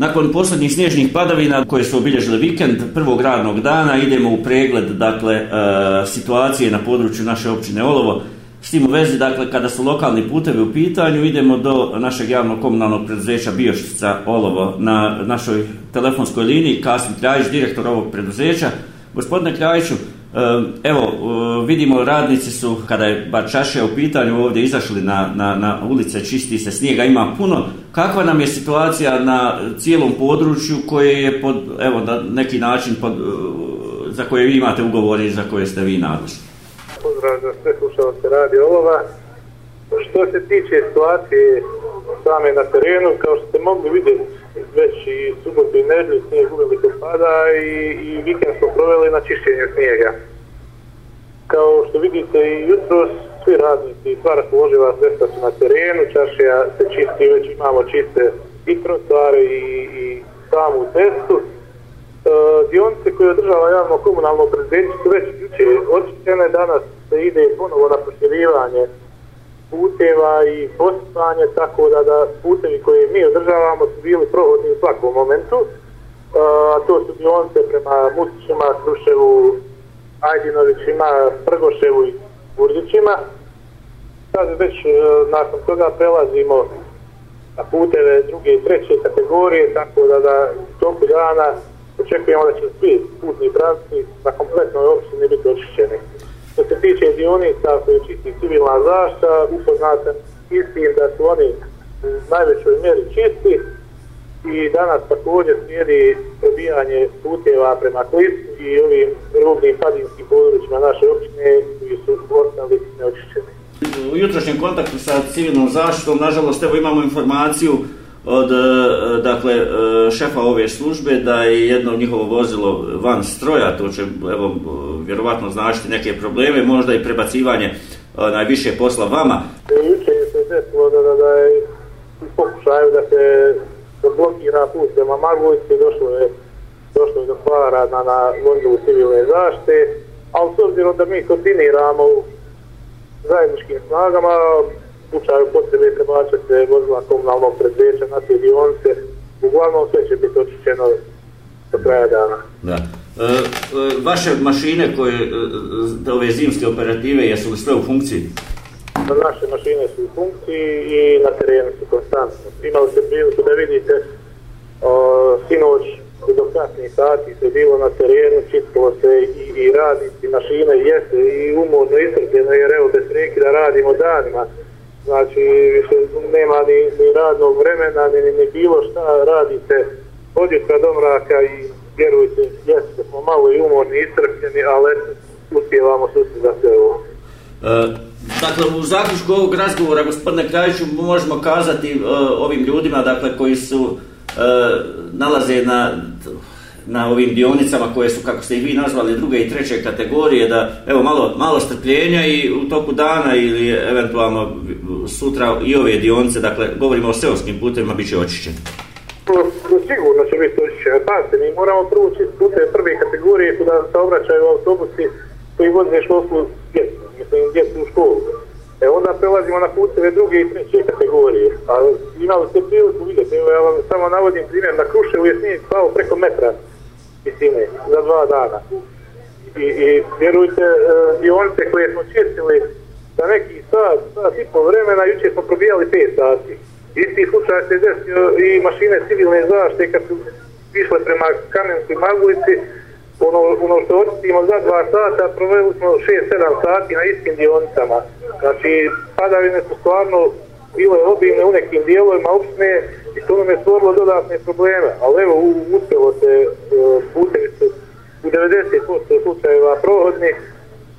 Nakon posljednjih snježnih padavina koje su obilježile vikend prvog radnog dana idemo u pregled dakle e, situacije na području naše općine Olovo. S tim u vezi, dakle, kada su lokalni putevi u pitanju, idemo do našeg javnog komunalnog preduzeća Biošica Olovo na našoj telefonskoj liniji, Kasim Krajić, direktor ovog preduzeća. Gospodine Krajiću, e, evo, e, vidimo, radnici su, kada je bar čaše u pitanju, ovdje izašli na, na, na ulice, čisti se snijega, ima puno kakva nam je situacija na cijelom području koje je pod, evo, na neki način pod, eh, za koje vi imate ugovore i za koje ste vi nadležni? Pozdrav za sve slušalce radi olova. Što se tiče situacije same na terenu, kao što ste mogli vidjeti već i subotu i nedlju, snijeg uveliko pada i, i vikend smo proveli na čišćenju snijega. Kao što vidite i jutros, svi radnici i sva raspoloživa sredstva su na terenu, čašija se čisti, već imamo čiste i trotoare i, i samu testu. E, dionice koje održava javno komunalno prezidenče su već ključe očišćene, danas se ide ponovo na proširivanje puteva i postupanje, tako da, da putevi koje mi održavamo su bili prohodni u svakom momentu. E, to su dionice prema Mustićima, Kruševu, Ajdinovićima, Prgoševu i Burdićima. Kad već uh, nakon toga prelazimo na puteve druge i treće kategorije, tako da, da u toku dana očekujemo da će svi putni pravci na kompletnoj opštini biti očišćeni. Što se tiče dionica koji čisti civilna zašta, upoznatan istim da su oni u najvećoj mjeri čisti i danas također slijedi probijanje puteva prema Klisu i ovim rubnim padinskim područjima naše općine koji su jutrošnjem kontaktu sa civilnom zaštitom, nažalost, evo imamo informaciju od e, dakle e, šefa ove službe da je jedno njihovo vozilo van stroja, to će evo, vjerovatno značiti neke probleme, možda i prebacivanje e, najviše posla vama. Juče je se desilo da, da, da je pokušaju da se blokira put prema Magovicu i došlo je došlo je do para na, na vozilu civilne zaštite, ali s obzirom da mi kontiniramo zajedničkim snagama slučaju potrebe prebačat se vozila komunalnog predveća na te dionice. Uglavnom sve će biti očičeno do kraja dana. Da. E, e vaše mašine koje da e, ove zimske operative jesu li sve u funkciji? Naše mašine su u funkciji i na terenu su konstantno. Imali ste priliku da vidite o, sinoć i do kasnije sati se bilo na terenu, čitilo se i, i raditi, mašine jeste i umodno istrpljeno, jer evo bez prekida radimo danima. Znači, više nema ni, ni radnog vremena, ni, ni, ni bilo šta radite od jutra do mraka i vjerujte, jeste, smo malo i umorni i istrpljeni, ali uspjevamo susti za sve ovo. E, dakle, u zaključku ovog razgovora, gospodine Krajiću, možemo kazati e, ovim ljudima, dakle, koji su E, nalaze na, na ovim dionicama koje su, kako ste ih vi nazvali, druge i treće kategorije, da evo malo, malo strpljenja i u toku dana ili eventualno sutra i ove dionice, dakle, govorimo o seoskim putevima, bit će očišćen. No, sigurno će biti očišćen. Pazite, mi moramo prvo učiti pute prve kategorije kada se obraćaju autobusi koji voze školsku djecu, mislim, djecu u školu. E onda prelazimo na puteve druge i treće kategorije. A imali ste priliku vidjeti, evo ja vam samo navodim primjer, na Kruševu je snijeg pao preko metra visine za dva dana. I, i vjerujte, e, dionice koje smo čestili za neki sat, sat i pol vremena, juče smo probijali 5 sati. Isti slučaj se desio i mašine civilne zaštite kad su išle prema Kamenskoj Magulici, ono, ono što očitimo za dva sata, proveli smo 6-7 sati na istim dionicama. Znači, padavine su stvarno bile obimne u nekim dijelovima opštine i to nam je stvorilo dodatne probleme. Ali evo, u, uspjelo se e, putevi su u 90% slučajeva prohodni.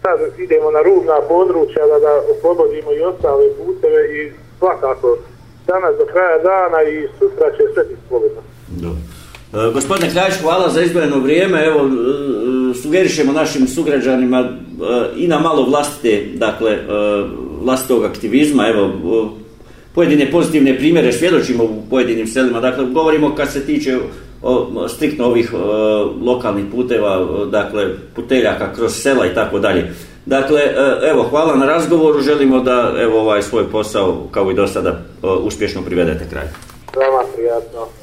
Sad idemo na rubna područja da, da oslobodimo i ostale puteve i svakako danas do kraja dana i sutra će sve biti slobodno. Da. E, gospodine Krajić, hvala za izbrojeno vrijeme. Evo, e, sugerišemo našim sugrađanima e, i na malo vlastite, dakle, vlastitog aktivizma. Evo, pojedine pozitivne primjere svjedočimo u pojedinim selima. Dakle, govorimo kad se tiče o, striktno ovih o, lokalnih puteva, dakle, puteljaka kroz sela i tako dalje. Dakle, evo, hvala na razgovoru. Želimo da, evo, ovaj svoj posao, kao i do sada, uspješno privedete kraj. Vama prijatno.